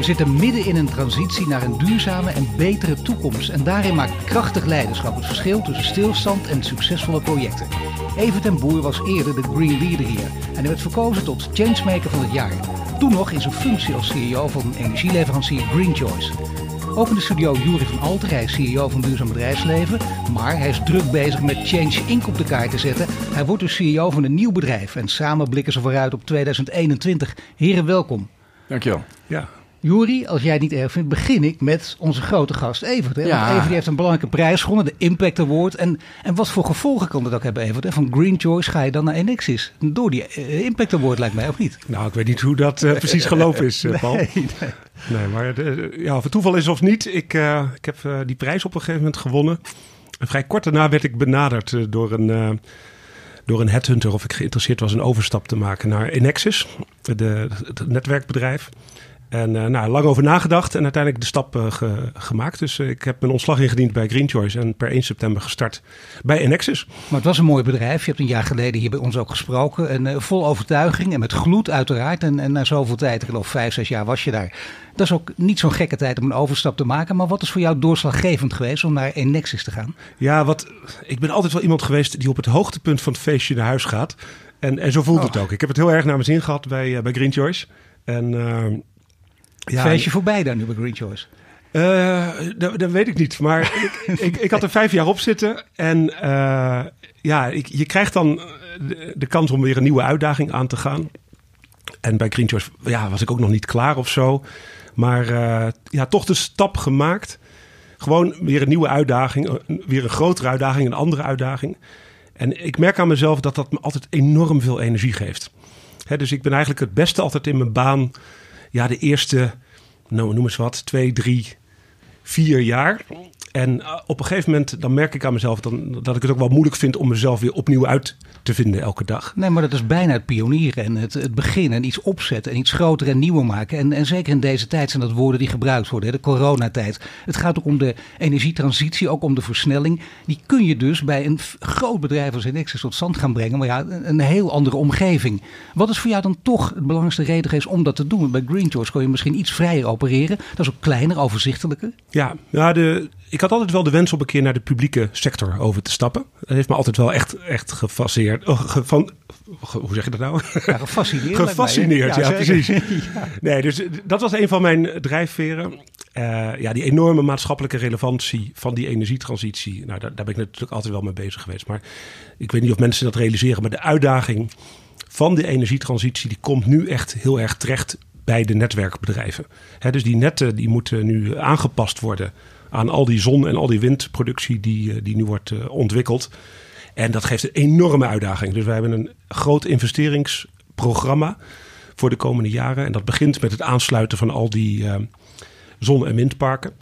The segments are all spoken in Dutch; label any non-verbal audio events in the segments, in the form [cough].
We zitten midden in een transitie naar een duurzame en betere toekomst. En daarin maakt krachtig leiderschap het verschil tussen stilstand en succesvolle projecten. Evert en Boer was eerder de Green Leader hier. En hij werd verkozen tot Changemaker van het jaar. Toen nog in zijn functie als CEO van energieleverancier Green Choice. Ook in de studio Jury van Alter, hij is CEO van Duurzaam Bedrijfsleven. Maar hij is druk bezig met Change Inc. op de kaart te zetten. Hij wordt dus CEO van een nieuw bedrijf. En samen blikken ze vooruit op 2021. Heren, welkom. Dankjewel. Ja. Jury, als jij het niet erg vindt, begin ik met onze grote gast Evert. Hè? Ja. Want Evert heeft een belangrijke prijs gewonnen, de Impact Award. En, en wat voor gevolgen kan dat ook hebben, Evert? Hè? Van Green Choice ga je dan naar Enexis. Door die uh, Impact Award lijkt mij, of niet? Nou, ik weet niet hoe dat uh, precies gelopen is, [laughs] uh, Paul. Nee, nee. nee maar ja, of het toeval is of niet, ik, ik heb die prijs op een gegeven moment gewonnen. En vrij kort daarna werd ik benaderd door een door een headhunter of ik geïnteresseerd was een overstap te maken naar Enexis, de, het netwerkbedrijf. En uh, nou, lang over nagedacht en uiteindelijk de stap uh, ge gemaakt. Dus uh, ik heb mijn ontslag ingediend bij Green Choice en per 1 september gestart bij Enexis. Maar het was een mooi bedrijf. Je hebt een jaar geleden hier bij ons ook gesproken. En vol overtuiging en met gloed uiteraard. En, en na zoveel tijd, ik geloof vijf, zes jaar was je daar. Dat is ook niet zo'n gekke tijd om een overstap te maken. Maar wat is voor jou doorslaggevend geweest om naar Enexis te gaan? Ja, wat, ik ben altijd wel iemand geweest die op het hoogtepunt van het feestje naar huis gaat. En, en zo voelt oh. het ook. Ik heb het heel erg naar mijn zin gehad bij, bij Green Choice. En ja, Feestje voorbij dan nu bij Green Choice? Uh, dat, dat, weet ik niet. Maar [laughs] ik, ik, ik, had er vijf jaar op zitten. En uh, ja, ik, je krijgt dan de, de, kans om weer een nieuwe uitdaging aan te gaan. En bij Green Choice ja, was ik ook nog niet klaar of zo. Maar uh, ja, toch de stap gemaakt. Gewoon weer een nieuwe uitdaging. Weer een grotere uitdaging, een andere uitdaging. En ik merk aan mezelf dat dat me altijd enorm veel energie geeft. Hè, dus ik ben eigenlijk het beste altijd in mijn baan ja, de eerste, nou, noem eens wat, twee, drie, vier jaar. En eh, op een gegeven moment dan merk ik aan mezelf dan, dat ik het ook wel moeilijk vind om mezelf weer opnieuw uit te vinden elke dag. Nee, maar dat is bijna het pionieren en het, het beginnen en iets opzetten en iets groter en nieuwer maken. En, en zeker in deze tijd zijn dat woorden die gebruikt worden, de coronatijd. Het gaat ook om de energietransitie, ook om de versnelling. Die kun je dus bij een groot bedrijf als Enexis tot stand gaan brengen, maar ja, een, een, heel andere omgeving. Wat is voor jou dan toch het belangrijkste reden geweest om dat te doen? Bij Green Choice kon je misschien iets vrijer opereren. Dat is ook kleiner, overzichtelijker. Ja, ja de, ik had altijd wel de wens om een keer naar de publieke sector over te stappen. Dat heeft me altijd wel echt, echt gefascineerd. Oh, van, hoe zeg je dat nou? Ja, gefascineerd. gefascineerd, ja, precies. [laughs] Nee, dus dat was een van mijn drijfveren. Uh, ja, die enorme maatschappelijke relevantie van die energietransitie. Nou, daar, daar ben ik natuurlijk altijd wel mee bezig geweest. Maar ik weet niet of mensen dat realiseren. Maar de uitdaging van de energietransitie, die komt nu echt heel erg terecht bij de netwerkbedrijven. dus die netten die moeten nu aangepast worden aan al die zon- en al die windproductie die, eh, die nu wordt eh, ontwikkeld. En dat geeft een enorme uitdaging. Dus wij hebben een groot investeringsprogramma voor de komende jaren. En dat begint met het aansluiten van al die uh, zon- en windparken.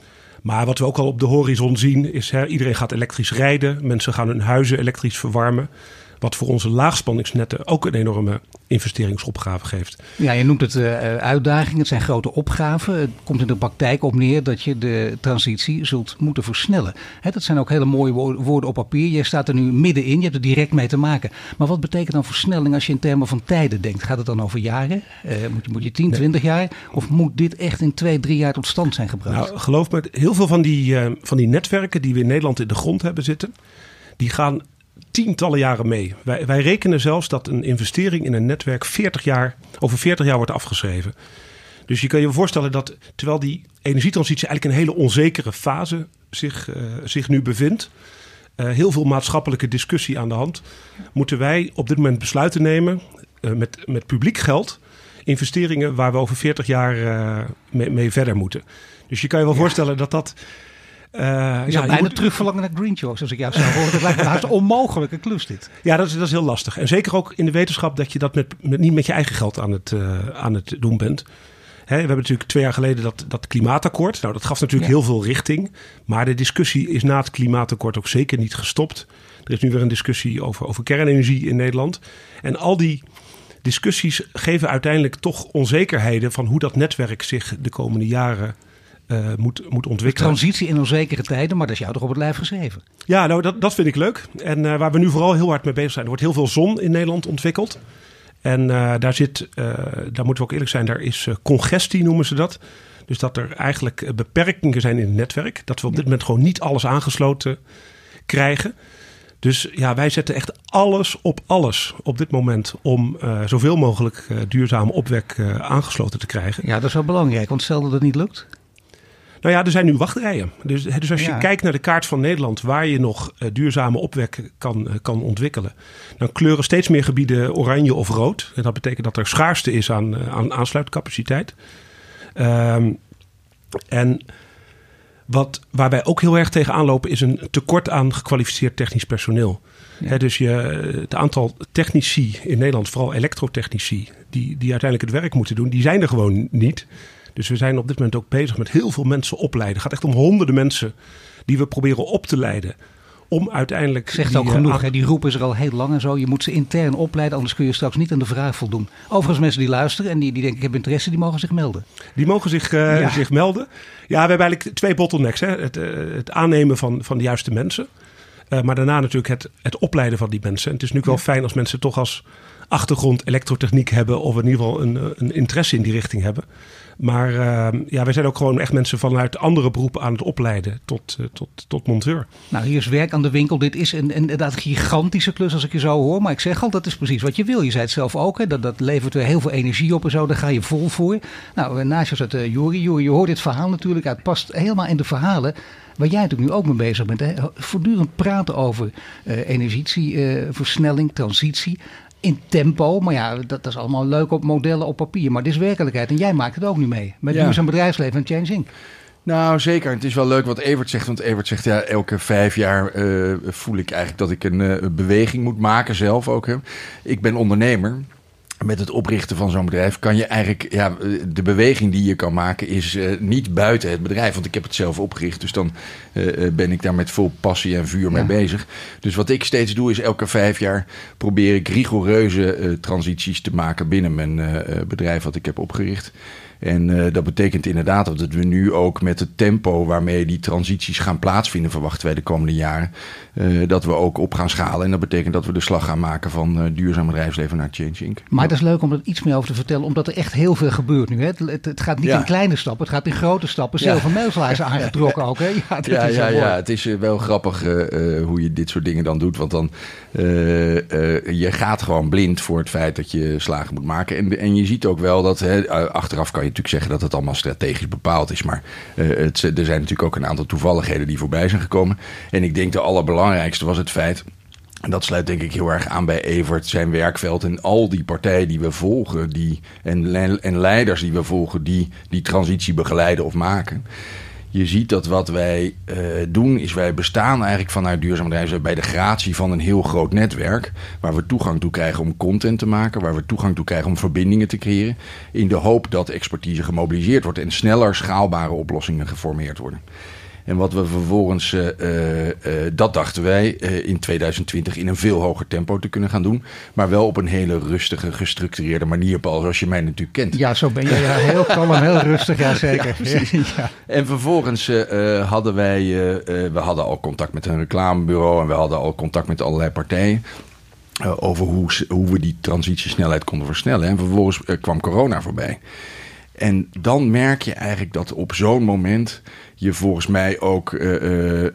Maar wat we ook al op de horizon zien is, hè, iedereen gaat elektrisch rijden. Mensen gaan hun huizen elektrisch verwarmen. Wat voor onze laagspanningsnetten ook een enorme investeringsopgave geeft. Ja, je noemt het uh, uitdagingen. Het zijn grote opgaven. Het komt in de praktijk op neer dat je de transitie zult moeten versnellen. Hè, dat zijn ook hele mooie woorden op papier. Je staat er nu middenin. Je hebt er direct mee te maken. Maar wat betekent dan versnelling als je in termen van tijden denkt? Gaat het dan over jaren? Uh, moet, je, moet je 10, 20 jaar? Of moet dit echt in twee, drie jaar tot stand zijn gebracht? Nou, geloof me, heel veel van die, uh, van die netwerken die we in Nederland in de grond hebben zitten, die gaan tientallen jaren mee. Wij, wij rekenen zelfs dat een investering in een netwerk 40 jaar, over 40 jaar wordt afgeschreven. Dus je kan je voorstellen dat terwijl die energietransitie eigenlijk een hele onzekere fase zich, uh, zich nu bevindt, uh, heel veel maatschappelijke discussie aan de hand, moeten wij op dit moment besluiten nemen uh, met, met publiek geld, investeringen waar we over 40 jaar mee, mee, verder moeten. Dus je kan je wel ja. voorstellen dat dat uh, je ja, bijna moet... terugverlangen naar Green Choice, als ik jou zou horen. Dat lijkt me een onmogelijke klus dit. Ja, dat is, dat is heel lastig. En zeker ook in de wetenschap dat je dat met, met niet met je eigen geld aan het, uh, aan het doen bent. Hè, we hebben natuurlijk twee jaar geleden dat, dat klimaatakkoord. Nou, dat gaf natuurlijk ja. heel veel richting. Maar de discussie is na het klimaatakkoord ook zeker niet gestopt. Er is nu weer een discussie over, over kernenergie in Nederland. En al die discussies geven uiteindelijk toch onzekerheden van hoe dat netwerk zich de komende jaren uh, moet, moet ontwikkelen. Transitie in onzekere tijden, maar dat is jou toch op het lijf geschreven? Ja, nou dat, dat vind ik leuk. En uh, waar we nu vooral heel hard mee bezig zijn. Er wordt heel veel zon in Nederland ontwikkeld. En uh, daar zit, daar moeten we ook eerlijk zijn, daar is congestie noemen ze dat. Dus dat er eigenlijk beperkingen zijn in het netwerk. Dat we op dit moment gewoon niet alles aangesloten krijgen. Dus ja, wij zetten echt alles op alles op dit moment om uh, zoveel mogelijk uh, duurzame opwek uh, aangesloten te krijgen. Ja, dat is wel belangrijk, want stel dat het niet lukt. Nou ja, er zijn nu wachtrijen. Dus, dus als je ja. kijkt naar de kaart van Nederland, waar je nog duurzame opwek kan, kan ontwikkelen, dan kleuren steeds meer gebieden oranje of rood. En dat betekent dat er schaarste is aan, aan aansluitcapaciteit. Um, en wat, waar wij ook heel erg tegenaan lopen is een tekort aan gekwalificeerd technisch personeel. Ja. dus je, het aantal technici in Nederland, vooral elektrotechnici, die, die uiteindelijk het werk moeten doen, die zijn er gewoon niet. Dus we zijn op dit moment ook bezig met heel veel mensen opleiden. Het gaat echt om honderden mensen die we proberen op te leiden om uiteindelijk. Zegt ook genoeg, hè? die roep is er al heel lang en zo. Je moet ze intern opleiden, anders kun je straks niet aan de vraag voldoen. Overigens, mensen die luisteren en die, die denken: ik heb interesse, die mogen zich melden. Die mogen zich, uh, ja. zich melden. Ja, we hebben eigenlijk twee bottlenecks: hè? Het, uh, het aannemen van, van de juiste mensen. Uh, maar daarna natuurlijk het, het opleiden van die mensen. En het is nu wel fijn als mensen toch als achtergrond elektrotechniek hebben. of in ieder geval een, een interesse in die richting hebben. Maar uh, ja, wij zijn ook gewoon echt mensen vanuit andere beroepen aan het opleiden tot, uh, tot, tot monteur. Nou, hier is werk aan de winkel. Dit is een, inderdaad gigantische klus als ik je zo hoor. Maar ik zeg al, dat is precies wat je wil. Je zei het zelf ook, hè, dat, dat levert weer heel veel energie op en zo. Daar ga je vol voor. Nou, naast je zat uh, Jori. Jori, je hoort dit verhaal natuurlijk. Het past helemaal in de verhalen waar jij natuurlijk nu ook mee bezig bent. Hè? Voortdurend praten over uh, energieversnelling, transitie in tempo. Maar ja, dat, dat, is allemaal leuk op modellen op papier. Maar dit is werkelijkheid. En jij maakt het ook nu mee. Met ja. duurzaam bedrijfsleven en Change Inc. Nou, zeker. Het is wel leuk wat Evert zegt. Want Evert zegt, ja, elke vijf jaar uh, voel ik eigenlijk dat ik een uh, beweging moet maken zelf ook. Hè. Ik ben ondernemer met het oprichten van zo'n bedrijf kan je eigenlijk, ja, de beweging die je kan maken is uh, niet buiten het bedrijf. Want ik heb het zelf opgericht, dus dan uh, ben ik daar met vol passie en vuur ja. mee bezig. Dus wat ik steeds doe is elke vijf jaar probeer ik rigoureuze uh, transities te maken binnen mijn bedrijf wat ik heb opgericht. En uh, dat betekent inderdaad dat we nu ook met het tempo waarmee die transities gaan plaatsvinden, verwachten wij de komende jaren, uh, dat we ook op gaan schalen. En dat betekent dat we de slag gaan maken van uh, duurzaam bedrijfsleven naar Change Inc. Maar het is leuk om er iets meer over te vertellen, omdat er echt heel veel gebeurt nu. Hè? Het, het, het gaat niet ja. in kleine stappen, het gaat in grote stappen. Zilver ja. is [laughs] aangetrokken ook. Hè? Ja, ja, ja, ja, het is wel grappig hoe je dit soort dingen dan doet. Want dan je gaat gewoon blind voor het feit dat je slagen moet maken. En, en je ziet ook wel dat hè, achteraf kan je natuurlijk zeggen dat het allemaal strategisch bepaald is. Maar het, er zijn natuurlijk ook een aantal toevalligheden die voorbij zijn gekomen. En ik denk de allerbelangrijkste was het feit. En dat sluit denk ik heel erg aan bij Evert, zijn werkveld en al die partijen die we volgen die, en, en leiders die we volgen die die transitie begeleiden of maken je ziet dat wat wij uh, doen, is wij bestaan eigenlijk vanuit duurzaam bedrijven bij de gratie van een heel groot netwerk. Waar we toegang toe krijgen om content te maken, waar we toegang toe krijgen om verbindingen te creëren. In de hoop dat expertise gemobiliseerd wordt en sneller schaalbare oplossingen geformeerd worden. En wat we vervolgens, uh, uh, dat dachten wij, in 2020 in een veel hoger tempo te kunnen gaan doen. Maar wel op een hele rustige, gestructureerde manier, Paul, zoals je mij natuurlijk kent. Ja, zo ben je. Ja, heel kalm en heel rustig, ja [laughs] zeker. Ja, ja. En vervolgens hadden wij, we hadden al contact met een reclamebureau en we hadden al contact met allerlei partijen. over hoe, hoe we die transitiesnelheid konden versnellen. En vervolgens kwam corona voorbij. En dan merk je eigenlijk dat op zo'n moment je volgens mij ook uh, uh, uh,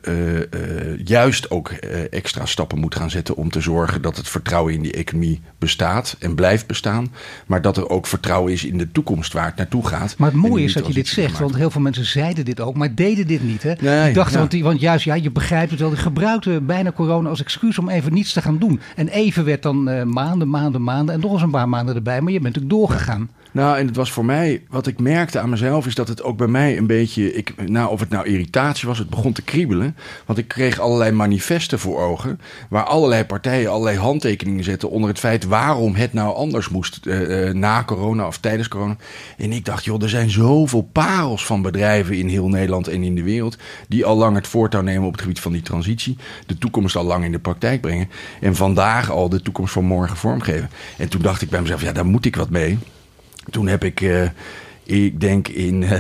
juist ook extra stappen moet gaan zetten om te zorgen dat het vertrouwen in die economie bestaat en blijft bestaan. Maar dat er ook vertrouwen is in de toekomst waar het naartoe gaat. Maar het mooie is dat je dit zegt, want heel veel mensen zeiden dit ook, maar deden dit niet. Hè? Nee, ik dacht, ja. want, want, juist, ja, je begrijpt het wel, je gebruikte bijna corona als excuus om even niets te gaan doen. En even werd dan maanden, maanden, maanden en nog eens een paar maanden erbij, maar je bent natuurlijk doorgegaan. Nou, en het was voor mij, wat ik merkte aan mezelf, is dat het ook bij mij een beetje, ik, nou, of het nou irritatie was, het begon te kriebelen. Want ik kreeg allerlei manifesten voor ogen, waar allerlei partijen allerlei handtekeningen zetten onder het feit waarom het nou anders moest uh, na corona of tijdens corona. En ik dacht, joh, er zijn zoveel parels van bedrijven in heel Nederland en in de wereld, die al lang het voortouw nemen op het gebied van die transitie, de toekomst al lang in de praktijk brengen en vandaag al de toekomst van morgen vormgeven. En toen dacht ik bij mezelf, ja, daar moet ik wat mee. Toen heb ik uh, ik denk in uh,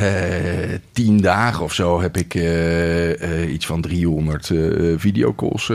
tien dagen of zo heb ik uh, iets van 300 videocalls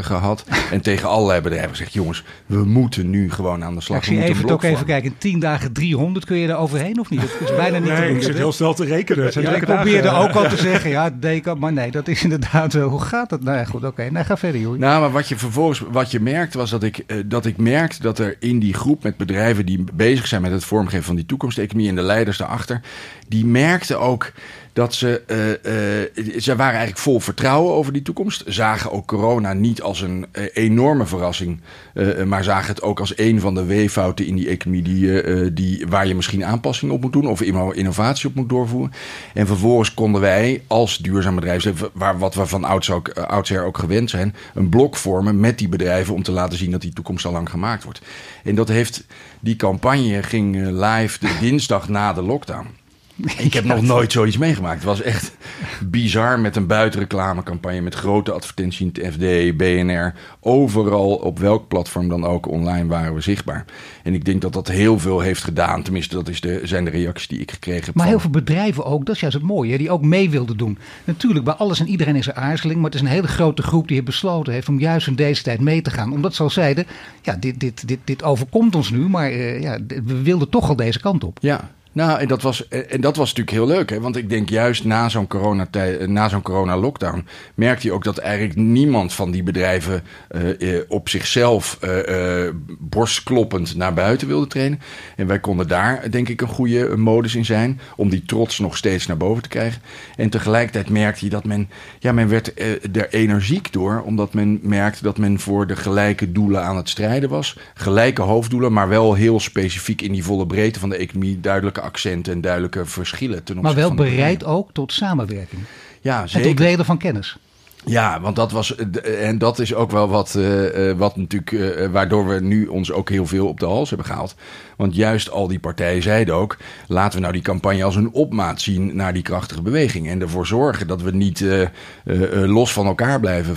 gehad. [laughs] en tegen allerlei bedrijven gezegd: jongens, we moeten nu gewoon aan de slag. ik zie even ook even kijken. In tien dagen 300 kun je er overheen of niet? Dat is bijna niet nee, te doen. ik zit heel snel te rekenen. Ja, ik probeerde ook al te zeggen, ja, deken, maar nee, dat is inderdaad, hoe gaat dat? Nou ja, goed, oké. Okay. Nou, ga verder, joh. Nou, maar wat je vervolgens, wat je merkt, was dat ik, dat ik merkte dat er in die groep met bedrijven die bezig zijn met het vormgeven van die toekomsteconomie en de leiders daarachter, die merkten ook dat ze, uh, uh, ze waren eigenlijk vol vertrouwen over die toekomst. Zagen ook corona niet als een uh, enorme verrassing, maar zagen het ook als een van de weeffouten in die economie die, die, waar je misschien aanpassingen op moet doen of innovatie op moet doorvoeren. En vervolgens konden wij als duurzaam bedrijf, waar, wat we van oudsher ook gewend zijn, een blok vormen met die bedrijven om te laten zien dat die toekomst al lang gemaakt wordt. En dat heeft, die campagne ging live de dinsdag na de lockdown. Ik heb nog nooit zoiets meegemaakt. Het was echt bizar met een buitenreclamecampagne met grote advertenties in het FD, BNR. Overal, op welk platform dan ook, online waren we zichtbaar. En ik denk dat dat heel veel heeft gedaan. Tenminste, dat is de, zijn de reacties die ik gekregen heb. Maar van... heel veel bedrijven ook, dat is juist het mooie, die ook mee wilden doen. Natuurlijk, bij alles en iedereen is er aarzeling. Maar het is een hele grote groep die heeft besloten heeft om juist in deze tijd mee te gaan. Omdat ze al zeiden, ja, dit, dit, dit, dit overkomt ons nu, maar uh, ja, we wilden toch al deze kant op. Ja, nou, en dat was, en dat was natuurlijk heel leuk. Hè? Want ik denk juist na zo'n corona-lockdown na zo'n corona lockdown merkte je ook dat eigenlijk niemand van die bedrijven uh, op zichzelf borstkloppend naar buiten wilde trainen. En wij konden daar denk ik een goede modus in zijn om die trots nog steeds naar boven te krijgen. En tegelijkertijd merkte je dat men, ja, men werd er energiek door, omdat men merkte dat men voor de gelijke doelen aan het strijden was. Gelijke hoofddoelen, maar wel heel specifiek in die volle breedte van de economie duidelijke accenten en duidelijke verschillen. Ten maar wel bereid ook tot samenwerking. Ja, zeker. En tot delen van kennis. Ja, want dat was. En dat is ook wel wat, uh, wat natuurlijk. Waardoor we nu ons ook heel veel op de hals hebben gehaald. Want juist al die partijen zeiden ook. Laten we nou die campagne als een opmaat zien naar die krachtige beweging. En ervoor zorgen dat we niet los van elkaar blijven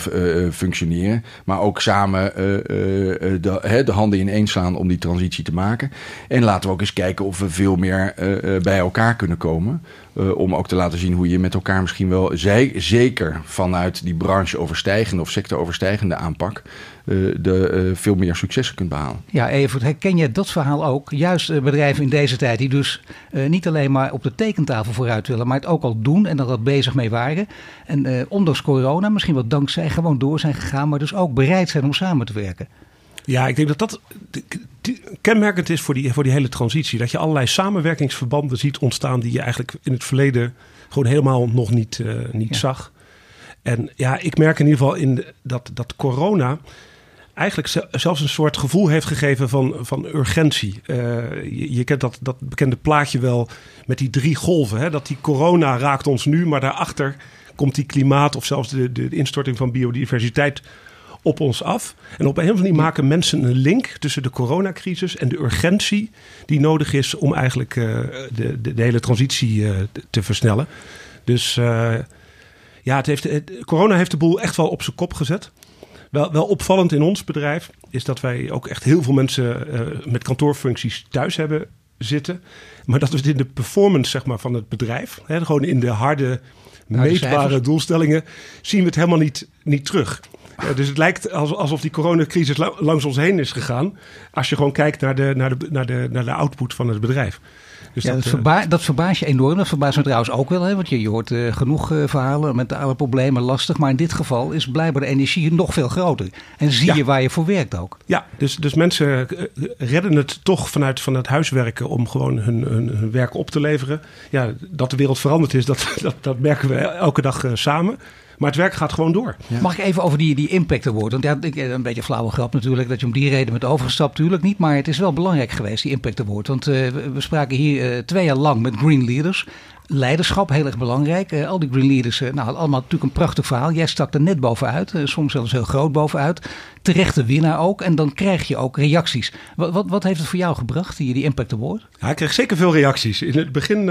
functioneren. Maar ook samen de, de, handen in één slaan om die transitie te maken. En laten we ook eens kijken of we veel meer bij elkaar kunnen komen. Uh, om ook te laten zien hoe je met elkaar misschien wel, zij, zeker vanuit die brancheoverstijgende of sectoroverstijgende aanpak, uh, de, uh, veel meer successen kunt behalen. Ja, Evert, herken je dat verhaal ook? Juist bedrijven in deze tijd die dus niet alleen maar op de tekentafel vooruit willen, maar het ook al doen en er bezig mee waren. En ondanks corona, misschien wel dankzij, gewoon door zijn gegaan, maar dus ook bereid zijn om samen te werken. Ja, ik denk dat dat kenmerkend is voor die, voor die hele transitie. Dat je allerlei samenwerkingsverbanden ziet ontstaan die je eigenlijk in het verleden gewoon helemaal nog niet, uh, niet ja. zag. En ja, ik merk in ieder geval in de, dat, dat corona eigenlijk zelfs een soort gevoel heeft gegeven van, van urgentie. Uh, je, je, kent dat, dat bekende plaatje wel met die drie golven. Hè? Dat die corona raakt ons nu, maar daarachter komt die klimaat of zelfs de, de instorting van biodiversiteit op ons af. En op een of andere manier maken mensen een link tussen de coronacrisis en de urgentie die nodig is om eigenlijk uh, de, de, de, hele transitie uh, te versnellen. Dus uh, ja, het heeft, het, corona heeft de boel echt wel op zijn kop gezet. Wel, wel opvallend in ons bedrijf is dat wij ook echt heel veel mensen met kantoorfuncties thuis hebben zitten. Maar dat we het in de performance zeg maar, van het bedrijf, hè, gewoon in de harde, meetbare doelstellingen, zien we het helemaal niet, niet terug. Dus het lijkt alsof die coronacrisis langs ons heen is gegaan. Als je gewoon kijkt naar de, naar de, naar de, naar de output van het bedrijf. Dus ja, dat, dat, verba dat verbaast je enorm. Dat verbaast me trouwens ook wel. Hè? Want je, je hoort uh, genoeg uh, verhalen met alle problemen lastig. Maar in dit geval is blijkbaar de energie nog veel groter. En zie ja. je waar je voor werkt ook. Ja, dus, dus mensen redden het toch vanuit, vanuit huiswerken om gewoon hun, hun, hun, werk op te leveren. Ja, dat de wereld veranderd is, dat, [laughs] dat, dat merken we elke dag samen. Maar het werk gaat gewoon door. Ja. Mag ik even over die, die impact award? Want ja, ik, een beetje flauwe grap natuurlijk dat je om die reden bent overgestapt. Natuurlijk niet. Maar het is wel belangrijk geweest, die impact award. Want uh, we, spraken hier uh, twee jaar lang met Green Leaders. Leiderschap, heel erg belangrijk. Uh, al die Green Leaders, nou, allemaal natuurlijk een prachtig verhaal. Jij stak er net bovenuit, soms zelfs heel groot bovenuit. Terechte winnaar ook. En dan krijg je ook reacties. Wat, wat, wat heeft het voor jou gebracht, die, die impact award? Ja, ik kreeg zeker veel reacties. In het begin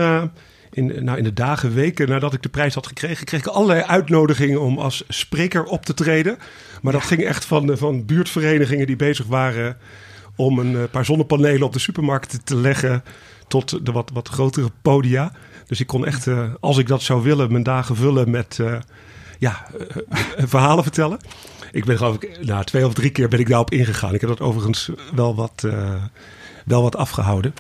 in, nou, in de dagen, weken nadat ik de prijs had gekregen, kreeg ik allerlei uitnodigingen om als spreker op te treden. Maar dat ging echt van, van buurtverenigingen die bezig waren om een paar zonnepanelen op de supermarkt te leggen. tot de wat, wat grotere podia. Dus ik kon echt, als ik dat zou willen, mijn dagen vullen met ja, verhalen vertellen. Ik ben geloof ik, nou, twee of drie keer ben ik daarop ingegaan. Ik heb dat overigens wel wat, wel wat afgehouden.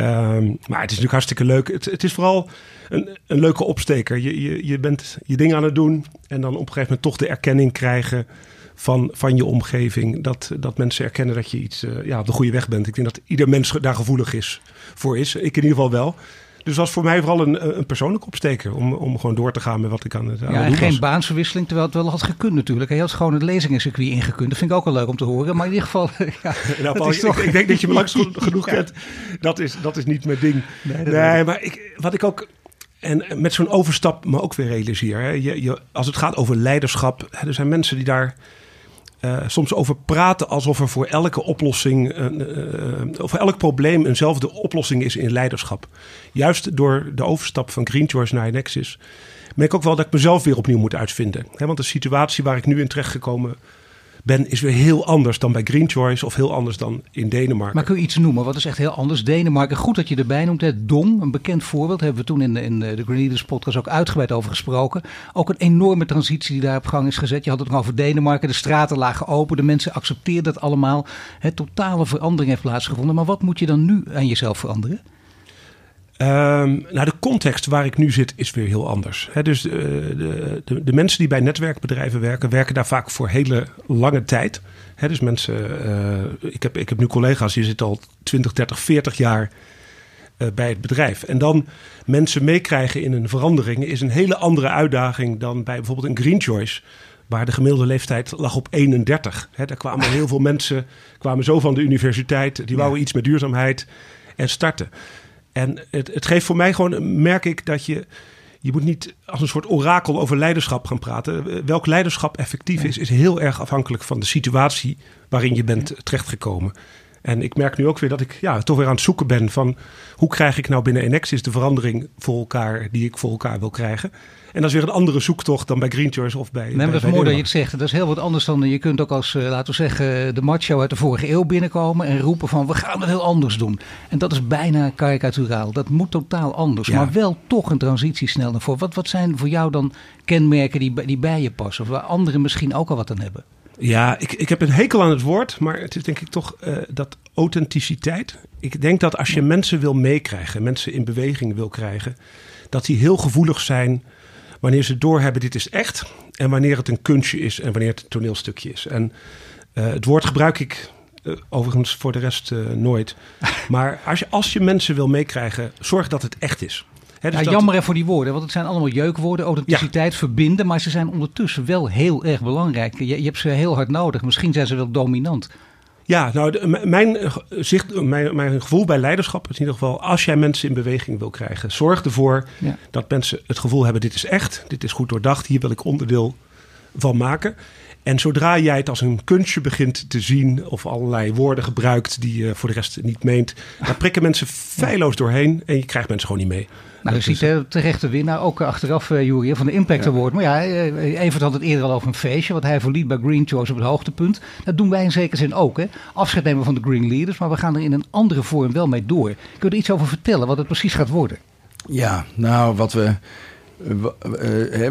Um, maar het is natuurlijk hartstikke leuk. Het, is vooral een, een leuke opsteker. Je, je, je bent je ding aan het doen en dan op een gegeven moment toch de erkenning krijgen van, van je omgeving. Dat, dat mensen erkennen dat je iets uh, ja, op de goede weg bent. Ik denk dat ieder mens daar gevoelig is voor is. Ik in ieder geval wel. Dus dat was voor mij vooral een, een persoonlijke opsteker. Om, om gewoon door te gaan met wat ik aan het, aan ja, en geen baansverwisseling, terwijl het wel had gekund natuurlijk. Hij had gewoon het lezingencircuit ingekund. Dat vind ik ook wel leuk om te horen. Maar in ieder geval, [laughs] ja, nou, Paul, ik, ik, denk dat je me langs [laughs] genoeg kent. Dat is, dat is niet mijn ding. Nee, nee maar ik, wat ik ook... En met zo'n overstap me ook weer realiseer. Hè, je, je, als het gaat over leiderschap. Hè, er zijn mensen die daar uh, soms over praten alsof er voor elke oplossing, uh, uh, voor elk probleem eenzelfde oplossing is in leiderschap. Juist door de overstap van Green Choice naar Nexus merk ik ook wel dat ik mezelf weer opnieuw moet uitvinden. Want de situatie waar ik nu in terecht gekomen ben, is weer heel anders dan bij Green Choice of heel anders dan in Denemarken. Maar kun je iets noemen? Wat is echt heel anders? Denemarken, goed dat je erbij noemt. Hè? Dong, een bekend voorbeeld, hebben we toen in in de Green Leaders podcast ook uitgebreid over gesproken. Ook een enorme transitie die daar op gang is gezet. Je had het nog over Denemarken, de straten lagen open, de mensen accepteerden dat allemaal. Het totale verandering heeft plaatsgevonden. Maar wat moet je dan nu aan jezelf veranderen? Um, nou, de context waar ik nu zit is weer heel anders. dus uh, de, de, de, mensen die bij netwerkbedrijven werken, werken daar vaak voor hele lange tijd. dus mensen, uh, ik, heb, ik heb nu collega's die zitten al 20, 30, 40 jaar uh, bij het bedrijf. En dan mensen meekrijgen in een verandering is een hele andere uitdaging dan bij bijvoorbeeld een Green Choice. Waar de gemiddelde leeftijd lag op 31. He, daar kwamen heel veel mensen, kwamen zo van de universiteit, die wouden iets met duurzaamheid en starten. En het, het geeft voor mij gewoon, merk ik dat je. Je moet niet als een soort orakel over leiderschap gaan praten. Welk leiderschap effectief is, is heel erg afhankelijk van de situatie waarin je bent terechtgekomen. En ik merk nu ook weer dat ik ja, toch weer aan het zoeken ben van hoe krijg ik nou binnen Enexis de verandering voor elkaar die ik voor elkaar wil krijgen. En dat is weer een andere zoektocht dan bij Green Choice of bij. Nee, maar dat is mooi dat je het zegt. Dat is heel wat anders dan je kunt ook als, uh, laten we zeggen, de macho uit de vorige eeuw binnenkomen en roepen van we gaan het heel anders doen. En dat is bijna karikaturaal. Dat moet totaal anders. Maar wel toch een transitie snel naar voren. Wat, wat zijn voor jou dan kenmerken die, die bij je passen? Of waar anderen misschien ook al wat aan hebben? Ja, ik, ik heb een hekel aan het woord, maar het is denk ik toch uh, dat authenticiteit. Ik denk dat als je mensen wil meekrijgen, mensen in beweging wil krijgen, dat die heel gevoelig zijn wanneer ze doorhebben dit is echt en wanneer het een kunstje is en wanneer het een toneelstukje is. En uh, het woord gebruik ik uh, overigens voor de rest nooit. [laughs] Maar als je, als je mensen wil meekrijgen, zorg dat het echt is. He, dus ja, dat... Jammer voor die woorden, want het zijn allemaal jeukwoorden. Authenticiteit, ja. verbinden, maar ze zijn ondertussen wel heel erg belangrijk. Je, je hebt ze heel hard nodig. Misschien zijn ze wel dominant. Ja, nou, de, mijn, zicht, mijn, mijn gevoel bij leiderschap is in ieder geval... als jij mensen in beweging wil krijgen... zorg ervoor ja. dat mensen het gevoel hebben... dit is echt, dit is goed doordacht... hier wil ik onderdeel van maken. En zodra jij het als een kunstje begint te zien... of allerlei woorden gebruikt die je voor de rest niet meent... dan prikken mensen feilloos doorheen... en je krijgt mensen gewoon niet mee. Nou, je ziet de terechte winnaar ook achteraf, uh, van de Impact ja. Award. Maar ja, Evert had het eerder al over een feestje, wat hij verliet bij Green Choice op het hoogtepunt. Dat doen wij in zekere zin ook, hè. Afscheid nemen van de Green Leaders, maar we gaan er in een andere vorm wel mee door. Kun je er iets over vertellen, wat het precies gaat worden? Ja, nou, wat we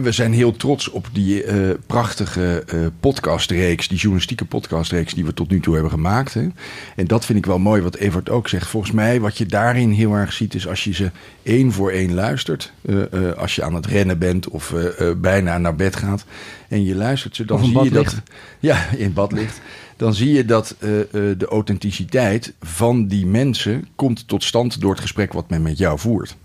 we zijn heel trots op die uh, prachtige podcastreeks, die journalistieke podcastreeks die we tot nu toe hebben gemaakt. Hè. En dat vind ik wel mooi wat Evert ook zegt. Volgens mij wat je daarin heel erg ziet is als je ze één voor één luistert. Als je aan het rennen bent of bijna naar bed gaat en je luistert ze, dan zie je dat... Ja, in bad ligt. Dan zie je dat de authenticiteit van die mensen komt tot stand door het gesprek wat men met jou voert.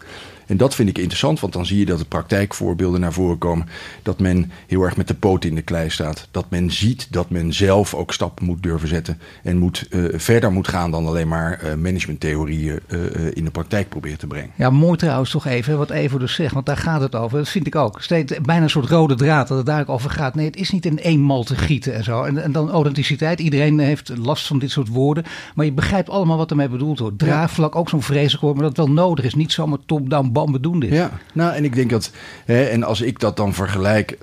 En dat vind ik interessant, want dan zie je dat de praktijkvoorbeelden naar voren komen. Dat men heel erg met de poot in de klei staat. Dat men ziet dat men zelf ook stappen moet durven zetten. En moet, uh, verder moet gaan dan alleen maar uh, managementtheorieën uh, in de praktijk proberen te brengen. Ja, mooi trouwens toch even wat Evo dus zegt, want daar gaat het over. Dat vind ik ook. Steeds bijna een soort rode draad dat het daar ook over gaat. Nee, het is niet in één mal te gieten en zo. En, en dan authenticiteit. Iedereen heeft last van dit soort woorden. Maar je begrijpt allemaal wat ermee bedoeld wordt. Draagvlak, ook zo'n vreselijk woord, maar dat wel nodig is. Niet zomaar top-down, doen dit. Ja, nou en ik denk dat, hè, en als ik dat dan vergelijk,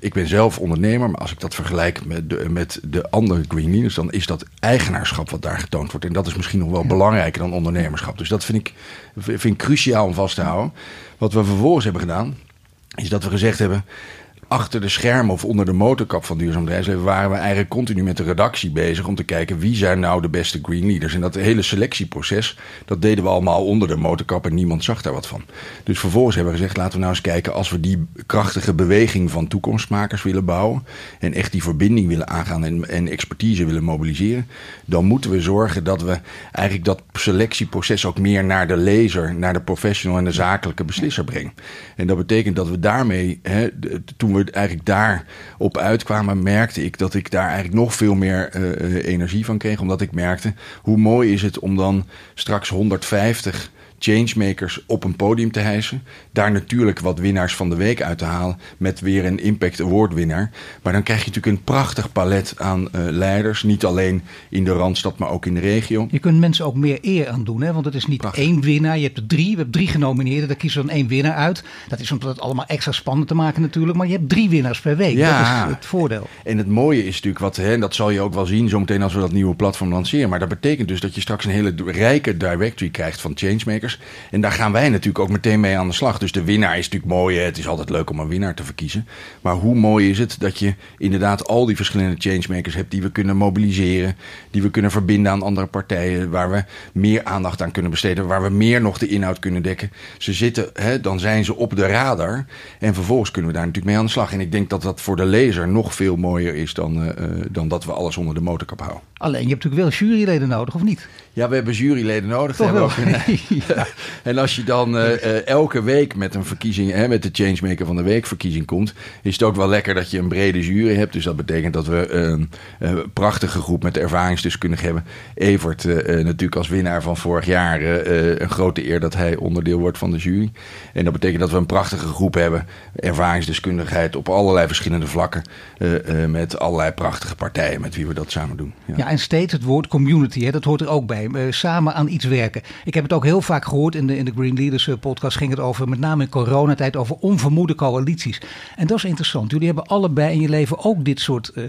ik ben zelf ondernemer, maar als ik dat vergelijk met de, met de andere green leaders, dan is dat eigenaarschap wat daar getoond wordt. En dat is misschien nog wel belangrijker dan ondernemerschap. Dus dat vind ik, vind ik cruciaal om vast te houden. Wat we vervolgens hebben gedaan, is dat we gezegd hebben achter de schermen of onder de motorkap van Duurzaam Bedrijfsleven waren we eigenlijk continu met de redactie bezig om te kijken wie zijn nou de beste green leaders. En dat hele selectieproces, dat deden we allemaal onder de motorkap en niemand zag daar wat van. Dus vervolgens hebben we gezegd, laten we nou eens kijken als we die krachtige beweging van toekomstmakers willen bouwen en echt die verbinding willen aangaan en, expertise willen mobiliseren, dan moeten we zorgen dat we eigenlijk dat selectieproces ook meer naar de lezer, naar de professional en de zakelijke beslisser brengen. En dat betekent dat we daarmee, hè, toen we eigenlijk daar op uitkwamen, merkte ik dat ik daar eigenlijk nog veel meer uh, energie van kreeg. Omdat ik merkte hoe mooi is het om dan straks 150 changemakers op een podium te hijsen. Daar natuurlijk wat winnaars van de week uit te halen. Met weer een Impact Award winnaar. Maar dan krijg je natuurlijk een prachtig palet aan uh, leiders. Niet alleen in de Randstad, maar ook in de regio. Je kunt mensen ook meer eer aan doen. Hè? Want het is niet Prachtig. één winnaar. Je hebt er drie. We hebben drie genomineerden. Daar kiezen we dan één winnaar uit. Dat is om het allemaal extra spannend te maken natuurlijk. Maar je hebt drie winnaars per week. Ja. Dat is het voordeel. En het mooie is natuurlijk wat, hè, en dat zal je ook wel zien zometeen als we dat nieuwe platform lanceren. Maar dat betekent dus dat je straks een hele rijke directory krijgt van changemakers. En daar gaan wij natuurlijk ook meteen mee aan de slag. Dus de winnaar is natuurlijk mooi. Het is altijd leuk om een winnaar te verkiezen. Maar hoe mooi is het dat je inderdaad al die verschillende changemakers hebt die we kunnen mobiliseren. Die we kunnen verbinden aan andere partijen. Waar we meer aandacht aan kunnen besteden. Waar we meer nog de inhoud kunnen dekken. Ze zitten, hè, dan zijn ze op de radar. En vervolgens kunnen we daar natuurlijk mee aan de slag. En ik denk dat dat voor de lezer nog veel mooier is dan, uh, dan dat we alles onder de motorkap houden. Alleen, je hebt natuurlijk wel juryleden nodig, of niet? Ja, we hebben juryleden nodig. Toch wel. Ook [laughs] [laughs] ja. En als je dan uh, uh, elke week met een verkiezing, hè, met de Changemaker van de Week verkiezing komt, is het ook wel lekker dat je een brede jury hebt. Dus dat betekent dat we een, een prachtige groep met ervaringsdeskundigen hebben. Evert, uh, natuurlijk als winnaar van vorig jaar, een grote eer dat hij onderdeel wordt van de jury. En dat betekent dat we een prachtige groep hebben, ervaringsdeskundigheid op allerlei verschillende vlakken, met allerlei prachtige partijen met wie we dat samen doen. Ja, ja en steeds het woord community, hè, dat hoort er ook bij. samen aan iets werken. Ik heb het ook heel vaak gehoord in de, in de Green Leaders eh, podcast ging het over, met name in coronatijd, over onvermoede coalities. En dat is interessant. Jullie hebben allebei in je leven ook dit soort uh,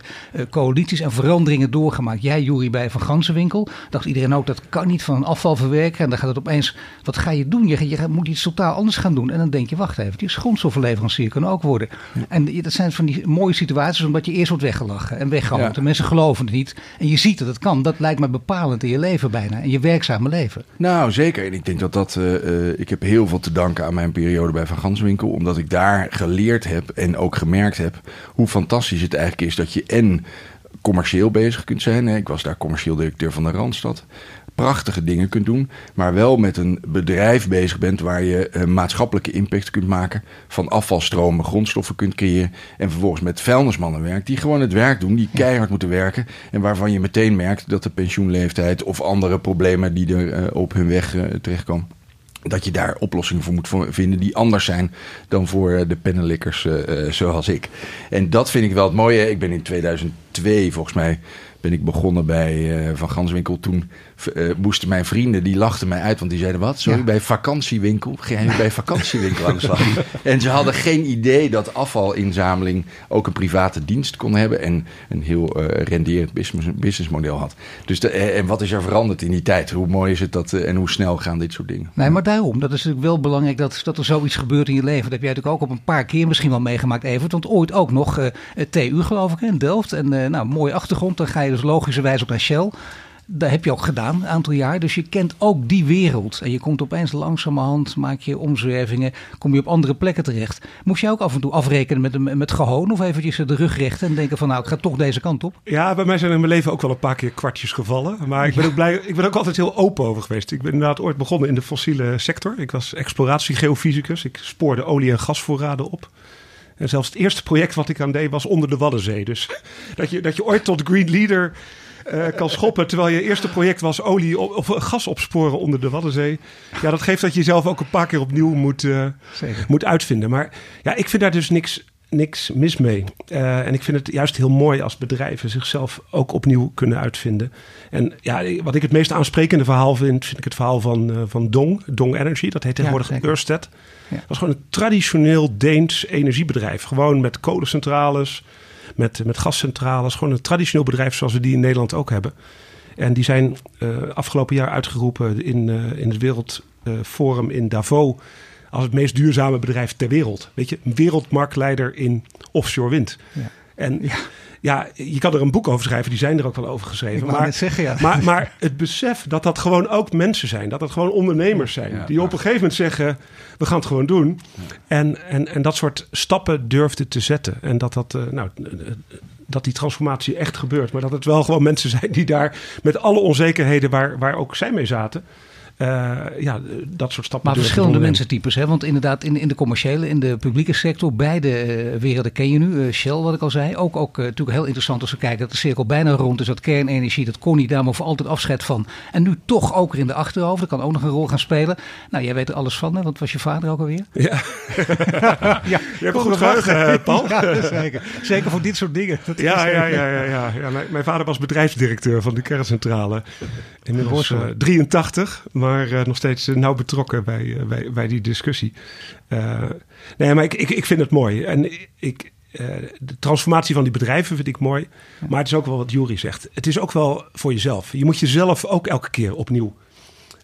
coalities en veranderingen doorgemaakt. Jij, Jury, bij Van Gansenwinkel. Dacht iedereen ook, dat kan niet van een afvalverwerker. En dan gaat het opeens, wat ga je doen? Je, je moet iets totaal anders gaan doen. En dan denk je, wacht even, die grondstoffenleverancier kan ook worden. En dat zijn van die mooie situaties, omdat je eerst wordt weggelachen en weggehaald. Ja. mensen geloven het niet. En je ziet dat het kan. Dat lijkt me bepalend in je leven bijna. In je werkzame leven. Nou, zeker. En ik denk dat dat uh, ik heb heel veel te danken aan mijn periode bij Van Ganswinkel. Omdat ik daar geleerd heb en ook gemerkt heb hoe fantastisch het eigenlijk is dat je en commercieel bezig kunt zijn. Ik was daar commercieel directeur van de Randstad. Prachtige dingen kunt doen, maar wel met een bedrijf bezig bent waar je een maatschappelijke impact kunt maken. Van afvalstromen grondstoffen kunt creëren. En vervolgens met vuilnismannen werkt die gewoon het werk doen, die keihard moeten werken. En waarvan je meteen merkt dat de pensioenleeftijd of andere problemen die er uh, op hun weg uh, terechtkomen dat je daar oplossingen voor moet vinden die anders zijn dan voor eh, de pennenlikkers zoals ik. En dat vind ik wel het mooie. Ik ben in 2002 volgens mij ben ik begonnen bij uh, Van Ganswinkel. Toen uh, moesten mijn vrienden, die lachten mij uit. Want die zeiden, wat? Sorry, bij vakantiewinkel? Ga je bij vakantiewinkel aan de slag? [laughs] en ze hadden geen idee dat afvalinzameling ook een private dienst kon hebben. En een heel uh, renderend business, businessmodel had. Dus de, en wat is er veranderd in die tijd? Hoe mooi is het dat en hoe snel gaan dit soort dingen? Nee, maar daarom. Dat is natuurlijk wel belangrijk dat, dat er zoiets gebeurt in je leven. Dat heb jij natuurlijk ook op een paar keer misschien wel meegemaakt, Evert. Want ooit ook nog TU geloof ik in Delft. En nou, mooie achtergrond. Dan ga je dus logischerwijs op naar Shell. Dat heb je ook gedaan, een aantal jaar. Dus je kent ook die wereld. En je komt opeens langzamerhand, maak je omzwervingen, kom je op andere plekken terecht. Moest je ook af en toe afrekenen met, met gehoon of eventjes de rug rechten en denken van nou, ik ga toch deze kant op? Ja, bij mij zijn in mijn leven ook wel een paar keer kwartjes gevallen. Maar ik ben, ook, blij, ik ben ook altijd heel open over geweest. Ik ben inderdaad ooit begonnen in de fossiele sector. Ik was exploratiegeofysicus. Ik spoorde olie- en gasvoorraden op. En zelfs het eerste project wat ik aan deed was onder de Waddenzee. Dus [laughs] dat je, dat je ooit tot Green Leader uh, kan schoppen. Terwijl je eerste project was olie of gas opsporen onder de Waddenzee. Ja, dat geeft dat je jezelf ook een paar keer opnieuw moet, uh, moet uitvinden. Maar ja, ik vind daar dus niks niks mis mee. Uh, en ik vind het juist heel mooi als bedrijven zichzelf ook opnieuw kunnen uitvinden. En ja, wat ik het meest aansprekende verhaal vind, vind ik het verhaal van, uh, van Dong, Dong Energy. Dat heet tegenwoordig ja, Ørsted. Ja. Dat was gewoon een traditioneel Deens energiebedrijf. Gewoon met kolencentrales, met, met gascentrales. Gewoon een traditioneel bedrijf zoals we die in Nederland ook hebben. En die zijn uh, afgelopen jaar uitgeroepen in, in het Wereldforum in Davos als het meest duurzame bedrijf ter wereld. Weet je, een wereldmarktleider in offshore wind. Ja. En ja. ja. je kan er een boek over schrijven, die zijn er ook wel over geschreven. maar, het zeggen, ja. maar, maar het besef dat dat gewoon ook mensen zijn, dat het gewoon ondernemers zijn, ja, die op een gegeven moment zeggen: we gaan het gewoon doen. En, en, en dat soort stappen durfden te zetten. En dat dat, uh, nou, dat die transformatie echt gebeurt. Maar dat het wel gewoon mensen zijn die daar met alle onzekerheden waar, waar ook zij mee zaten. Uh, ja, dat soort stappen. Maar verschillende mensentypes, hè? want inderdaad in, in de commerciële, in de publieke sector, beide uh, werelden ken je nu. Uh, Shell, wat ik al zei. Ook, ook natuurlijk heel interessant als we kijken dat de cirkel bijna rond is. Dat kernenergie, dat kon niet, daar maar voor altijd afscheid van. En nu toch ook weer in de achterhoofd. Dat kan ook nog een rol gaan spelen. Nou, jij weet er alles van, hè? want was je vader ook alweer? Ja. [laughs] [laughs] ja. Je hebt een goed geheugen, Paul. [laughs] ja, zeker. Zeker voor dit soort dingen. Ja, ja, ja, ja, ja. Mijn, vader was bedrijfsdirecteur van de kerncentrale. Inmiddels 83, maar uh, nog steeds uh, nauw betrokken bij, uh, bij, bij, die discussie. nee, maar ik, ik, ik vind het mooi. En ik, de transformatie van die bedrijven vind ik mooi. Maar het is ook wel wat Jury zegt. Het is ook wel voor jezelf. Je moet jezelf ook elke keer opnieuw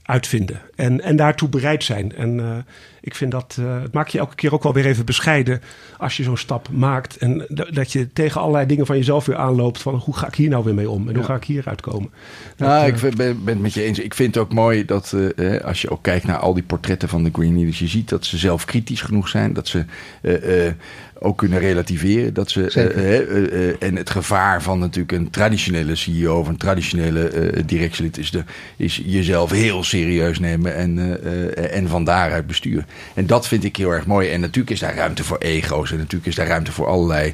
uitvinden. En, en daartoe bereid zijn. En ik vind dat, uh, het maakt je elke keer ook wel weer even bescheiden als je zo'n stap maakt. En dat je tegen allerlei dingen van jezelf weer aanloopt. Van hoe ga ik hier nou weer mee om? En hoe ga ik hier uitkomen? Dat, nou, ik ben, ben het met je eens. Ik vind het ook mooi dat uh, als je ook kijkt naar al die portretten van de Green Leaders. Je ziet dat ze zelf kritisch genoeg zijn. Dat ze ook kunnen relativeren. Dat ze, en het gevaar van natuurlijk een traditionele CEO of een traditionele directielid is, de, is jezelf heel serieus nemen en, en van daaruit besturen. En dat vind ik heel erg mooi. En natuurlijk is daar ruimte voor ego's en natuurlijk is daar ruimte voor allerlei,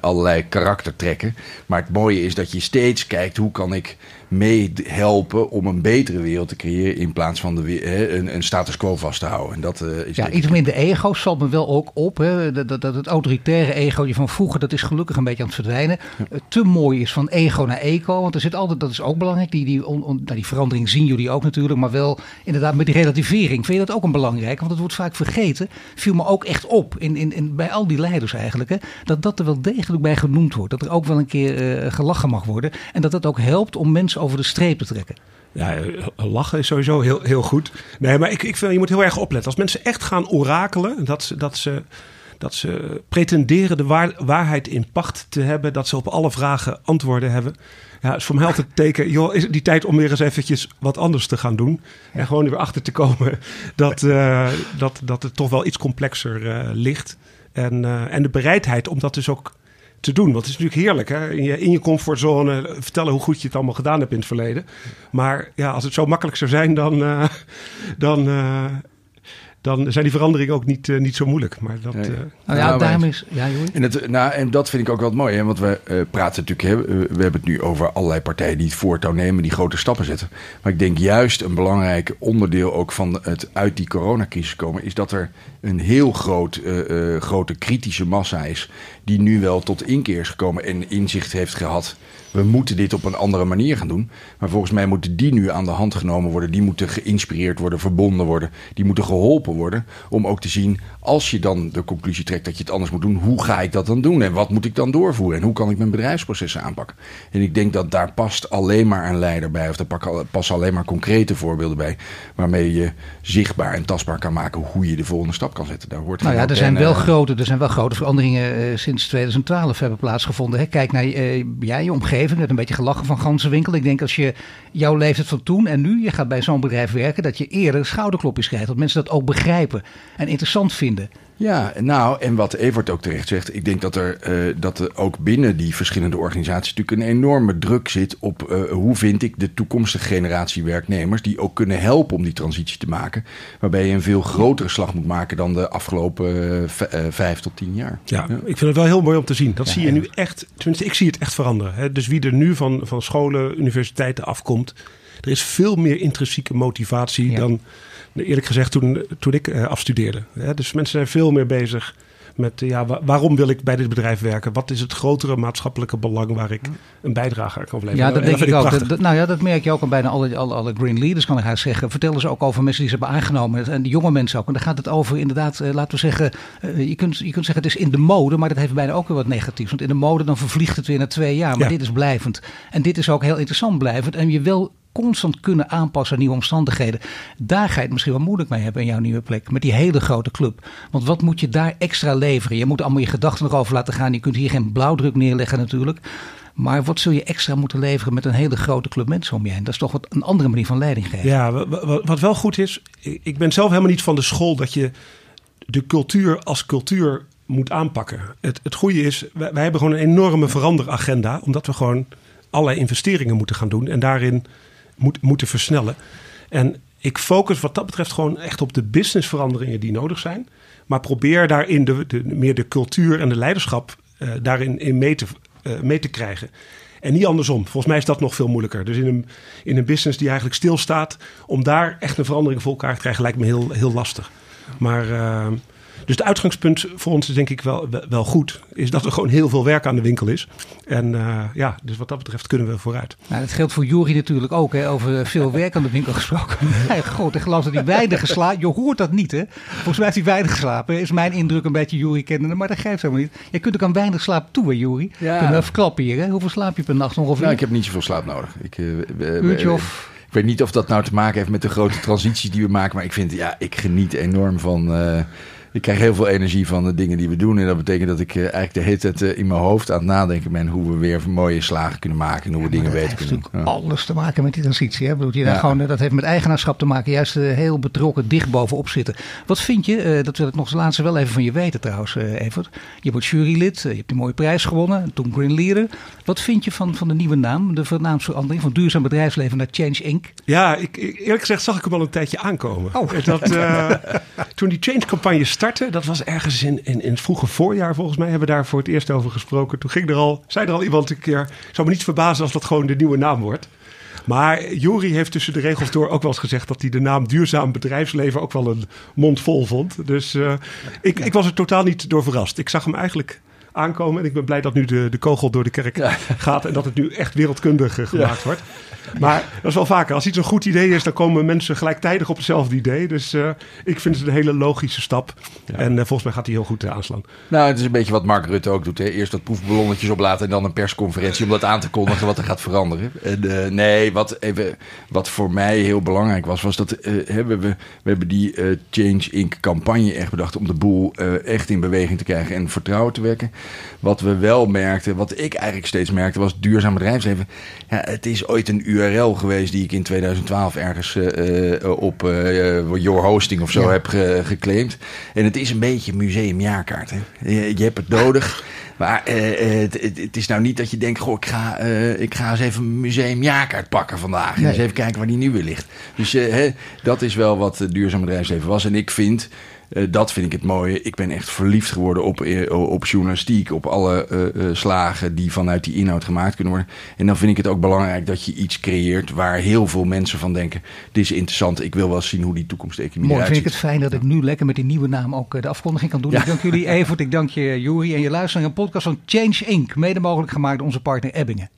allerlei karaktertrekken. Maar het mooie is dat je steeds kijkt hoe kan ik meehelpen om een betere wereld te creëren in plaats van de, hè, een, een, status quo vast te houden. En dat, uh, is ja, iets minder ego's valt me wel ook op. Hè. Dat, dat, het autoritaire ego van vroeger, dat is gelukkig een beetje aan het verdwijnen. Ja. te mooi is van ego naar eco, want er zit altijd, dat is ook belangrijk, die, die, on, on, nou, die verandering zien jullie ook natuurlijk, maar wel inderdaad met die relativering. Vind je dat ook een belangrijk? Want het wordt vaak vergeten, viel me ook echt op in, in, bij al die leiders eigenlijk, hè, dat dat er wel degelijk bij genoemd wordt. Dat er ook wel een keer uh, gelachen mag worden en dat dat ook helpt om mensen over de streep te trekken. Ja, lachen is sowieso heel, heel goed. Nee, maar ik, ik vind, je moet heel erg opletten. Als mensen echt gaan orakelen, dat dat ze, dat ze pretenderen de waar, waarheid in pacht te hebben, dat ze op alle vragen antwoorden hebben. Ja, is voor mij altijd teken, joh, is het die tijd om weer eens eventjes wat anders te gaan doen. En gewoon er weer achter te komen dat, uh, dat, dat het toch wel iets complexer uh, ligt. En, uh, en de bereidheid om dat dus ook te doen. Want het is natuurlijk heerlijk, hè? In, je, in je comfortzone vertellen hoe goed je het allemaal gedaan hebt in het verleden. Maar ja, als het zo makkelijk zou zijn, dan, uh, dan, uh, dan zijn die veranderingen ook niet, uh, niet zo moeilijk. Maar dat, nee. nou ja, nou, daarom is... Ja, en, het, nou, en dat vind ik ook wel mooi, hè? want we praten natuurlijk... Hè, we hebben het nu over allerlei partijen die het voortouw nemen... die grote stappen zetten. Maar ik denk juist een belangrijk onderdeel ook van het uit die coronacrisis komen... is dat er een heel groot, grote kritische massa is die nu wel tot inkeer is gekomen en inzicht heeft gehad. We moeten dit op een andere manier gaan doen. Maar volgens mij moeten die nu aan de hand genomen worden. Die moeten geïnspireerd worden, verbonden worden. Die moeten geholpen worden. Om ook te zien, als je dan de conclusie trekt dat je het anders moet doen. Hoe ga ik dat dan doen? En wat moet ik dan doorvoeren? En hoe kan ik mijn bedrijfsprocessen aanpakken? En ik denk dat daar past alleen maar een leider bij. Of daar passen alleen maar concrete voorbeelden bij. Waarmee je zichtbaar en tastbaar kan maken hoe je de volgende stap kan zetten. Daar hoort nou ja, er zijn, wel grote, er zijn wel grote veranderingen uh, sinds sinds 2012 hebben plaatsgevonden. Hè? Kijk naar uh, jij, je omgeving, met een beetje gelachen van ganzenwinkel. Ik denk als je jouw leeftijd van toen en nu, je gaat bij zo'n bedrijf werken, dat je eerder schouderklopjes krijgt. Dat mensen dat ook begrijpen en interessant vinden. Ja, nou, en wat Evert ook terecht zegt, ik denk dat er, uh, dat er ook binnen die verschillende organisaties natuurlijk een enorme druk zit op uh, hoe vind ik de toekomstige generatie werknemers die ook kunnen helpen om die transitie te maken, waarbij je een veel grotere slag moet maken dan de afgelopen uh, vijf tot tien jaar. Ja, ja, ik vind het wel heel mooi om te zien. Dat ja, zie je nu echt, tenminste ik zie het echt veranderen. Hè? Dus wie er nu van, van scholen, universiteiten afkomt, er is veel meer intrinsieke motivatie ja. dan eerlijk gezegd toen, toen ik uh, afstudeerde. Dus mensen zijn veel meer bezig met ja, waarom wil ik bij dit bedrijf werken? Wat is het grotere maatschappelijke belang waar ik een bijdrage aan kan leveren? Ja, dat denk ik, ook. Dat, nou ja, dat merk je ook aan bijna alle, alle, alle green leaders, kan ik haar zeggen. Vertellen ze ook over mensen die ze hebben aangenomen. En de jonge mensen ook. En dan gaat het over inderdaad, uh, laten we zeggen, je, kunt, je kunt zeggen het is in de mode, maar dat heeft bijna ook weer wat negatiefs. Want in de mode dan vervliegt het weer na twee jaar. Maar dit is blijvend. En dit is ook heel interessant blijvend. En je wil constant kunnen aanpassen aan nieuwe omstandigheden. Daar ga je het misschien wel moeilijk mee hebben in jouw nieuwe plek. Met die hele grote club. Want wat moet je daar extra leveren? Je moet allemaal je gedachten nog over laten gaan. Je kunt hier geen blauwdruk neerleggen natuurlijk. Maar wat zul je extra moeten leveren met een hele grote club mensen om je heen? Dat is toch wat een andere manier van leiding geven. Ja, wat wel goed is. Ik ben zelf helemaal niet van de school dat je de cultuur als cultuur moet aanpakken. Het, het goede is, wij, wij hebben gewoon een enorme veranderagenda. Omdat we gewoon allerlei investeringen moeten gaan doen. En daarin moet, moeten versnellen. En ik focus wat dat betreft gewoon echt op de businessveranderingen die nodig zijn. Maar probeer daarin de, de meer de cultuur en de leiderschap uh, daarin in mee, te, uh, mee te krijgen. En niet andersom. Volgens mij is dat nog veel moeilijker. Dus in een, in een business die eigenlijk stilstaat, om daar echt een verandering voor elkaar te krijgen, lijkt me heel, heel lastig. Maar uh, dus het uitgangspunt voor ons is denk ik wel, wel goed. Is dat er gewoon heel veel werk aan de winkel is. En uh, ja, dus wat dat betreft kunnen we vooruit. Nou, dat geldt voor Jury natuurlijk ook. Hè, over veel werk aan de winkel gesproken. [laughs] God, ik geloof dat hij weinig geslapen. Je hoort dat niet hè. Volgens mij heeft hij weinig geslapen. Is mijn indruk een beetje Jury kennende. Maar dat geeft helemaal niet. Je kunt ook aan weinig slaap toe hè Jury. Ja. Kunnen we even klappen hier hè. Hoeveel slaap je per nacht ongeveer? Nou, ik heb niet zoveel slaap nodig. Ik, uh, Uurtje of... Ik weet niet of dat nou te maken heeft met de grote transitie die we maken. Maar ik vind, ja, ik geniet enorm van... Ik krijg heel veel energie van de dingen die we doen. En dat betekent dat ik uh, eigenlijk de hele tijd uh, in mijn hoofd aan het nadenken ben hoe we weer mooie slagen kunnen maken en hoe we dingen beter kunnen doen. Ja. alles te maken met die transitie. Hè? je ja. gewoon, dat heeft met eigenaarschap te maken. Juist uh, heel betrokken, dicht bovenop zitten. Wat vind je, dat wil ik nog laatste wel even van je weten trouwens, Evert. Je wordt jurylid, je hebt die mooie prijs gewonnen, toen Green Leader. Wat vind je van, van de nieuwe naam, de naamsverandering van duurzaam bedrijfsleven naar Change Inc? Ja, ik, eerlijk gezegd zag ik hem al een tijdje aankomen. Oh. Dat, [laughs] toen die Change campagne dat was ergens in, in, het vroege voorjaar volgens mij. Hebben we daar voor het eerst over gesproken. Toen ging er al, zei er al iemand een keer... Zou me niet verbazen als dat gewoon de nieuwe naam wordt. Maar Jori heeft tussen de regels door ook wel eens gezegd dat hij de naam duurzaam bedrijfsleven ook wel een mond vol vond. Dus uh, ik, ik was er totaal niet door verrast. Ik zag hem eigenlijk aankomen. En ik ben blij dat nu de, de kogel door de kerk gaat en dat het nu echt wereldkundig uh, gemaakt wordt. Maar dat is wel vaker. Als iets een goed idee is, dan komen mensen gelijktijdig op hetzelfde idee. Dus uh, ik vind het een hele logische stap. En uh, volgens mij gaat hij heel goed aanslaan. Nou, het is een beetje wat Mark Rutte ook doet. Hè? Eerst dat proefballonnetjes oplaten en dan een persconferentie om dat aan te kondigen wat er gaat veranderen. En, nee, wat, even, wat voor mij heel belangrijk was, was dat hebben we, we hebben die Change Inc. campagne echt bedacht om de boel echt in beweging te krijgen en vertrouwen te wekken. Wat we wel merkten, wat ik eigenlijk steeds merkte, was duurzaam bedrijfsleven. Ja, het is ooit een URL geweest die ik in 2012 ergens uh, op uh, Your Hosting of zo ja. heb ge geclaimd. En het is een beetje museumjaarkaart. Hè? Je, je hebt het nodig. [laughs] Maar het, is nou niet dat je denkt, goh, ik ga, uh, ik ga eens even een museumjaarkaart pakken vandaag. Nee. En eens even kijken waar die nu weer ligt. Dus uh, hè, dat is wel wat duurzaam bedrijfsleven was. En ik vind uh, dat vind ik het mooie. Ik ben echt verliefd geworden op, uh, op journalistiek, op alle uh, slagen die vanuit die inhoud gemaakt kunnen worden. En dan vind ik het ook belangrijk dat je iets creëert waar heel veel mensen van denken: dit is interessant, ik wil wel zien hoe die toekomsteconomie Mooi, eruit vind ik het fijn dat ik nu lekker met die nieuwe naam ook de afkondiging kan doen. Ja. Ik dank jullie Evert, ik dank je Juri en je luistert naar een podcast van Change Inc., mede mogelijk gemaakt door onze partner Ebbingen.